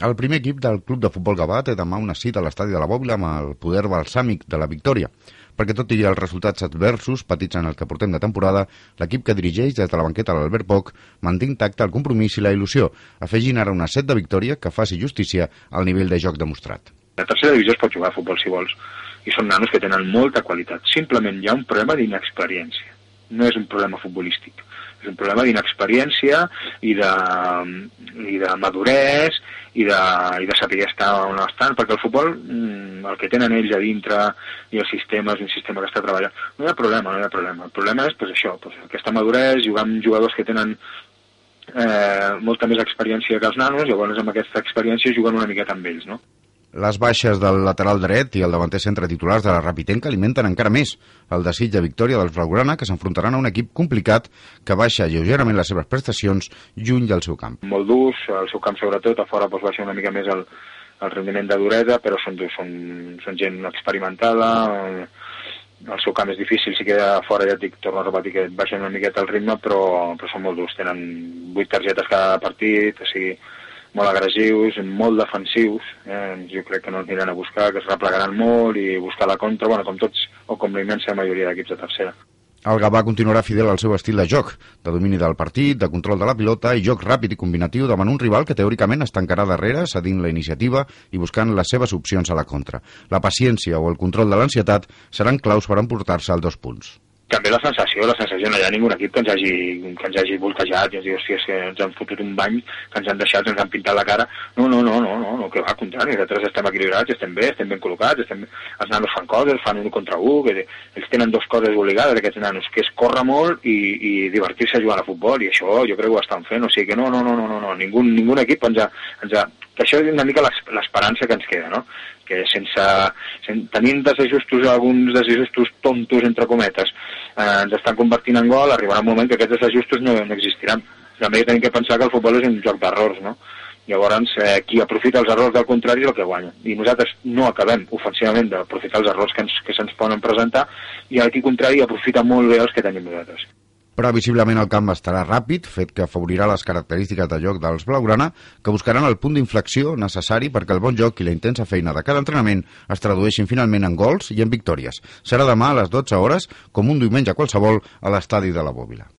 El primer equip del Club de Futbol Gavà té demà una cita a l'estadi de la Bòbila amb el poder balsàmic de la victòria, perquè tot i els resultats adversos petits en el que portem de temporada, l'equip que dirigeix des de la banqueta l'Albert Poc manté intacte el compromís i la il·lusió, afegint ara una set de victòria que faci justícia al nivell de joc demostrat. La tercera divisió es pot jugar a futbol si vols, i són nanos que tenen molta qualitat. Simplement hi ha un problema d'inexperiència, no és un problema futbolístic és un problema d'inexperiència i de, i de maduresa i de, i de saber estar on estan, perquè el futbol, mm, el que tenen ells a dintre i el sistema és un sistema que està treballant, no hi ha problema, no hi ha problema. El problema és pues, això, pues, aquesta maduresa, jugar amb jugadors que tenen eh, molta més experiència que els nanos, llavors amb aquesta experiència juguen una miqueta amb ells, no? Les baixes del lateral dret i el davanter centre titulars de la Rapitenca alimenten encara més el desig de victòria dels Blaugrana, que s'enfrontaran a un equip complicat que baixa lleugerament les seves prestacions lluny del seu camp. Molt durs, el seu camp sobretot, a fora doncs, baixa una mica més el, el rendiment de duresa, però són, són, són gent experimentada, el seu camp és difícil, si queda fora ja et dic, torno a repetir que baixen una miqueta el ritme, però, però són molt durs, tenen 8 targetes cada partit, o sigui, molt agressius, molt defensius, eh? jo crec que no aniran a buscar, que es replegaran molt i buscar la contra, bueno, com tots o com la immensa majoria d'equips de tercera. El Gavà continuarà fidel al seu estil de joc, de domini del partit, de control de la pilota i joc ràpid i combinatiu davant un rival que teòricament es tancarà darrere, cedint la iniciativa i buscant les seves opcions a la contra. La paciència o el control de l'ansietat seran claus per emportar-se als dos punts també la sensació, la sensació, no hi ha ningú equip que ens hagi, que ens hagi voltejat i ens digui, hòstia, és que ens han fotut un bany, que ens han deixat, ens han pintat la cara. No, no, no, no, no que va, contrari, nosaltres estem equilibrats, estem bé, estem ben col·locats, estem... els nanos fan coses, fan un contra un, que ells tenen dues coses obligades, aquests nanos, que és córrer molt i, i divertir-se jugant a futbol, i això jo crec que ho estan fent, o sigui que no, no, no, no, no, no ningú, ningú equip ens ha, ens ha, que això és una mica l'esperança que ens queda, no? que sense, sense tenint desajustos, alguns desajustos tontos, entre cometes, eh, ens estan convertint en gol, arribarà un moment que aquests desajustos no, no existiran. També tenim que pensar que el futbol és un joc d'errors, no? Llavors, eh, qui aprofita els errors del contrari és el que guanya. I nosaltres no acabem ofensivament d'aprofitar els errors que, ens, que se'ns poden presentar i el qui contrari aprofita molt bé els que tenim nosaltres però visiblement el camp estarà ràpid, fet que afavorirà les característiques de joc dels blaugrana, que buscaran el punt d'inflexió necessari perquè el bon joc i la intensa feina de cada entrenament es tradueixin finalment en gols i en victòries. Serà demà a les 12 hores, com un diumenge qualsevol, a l'estadi de la Bòbila.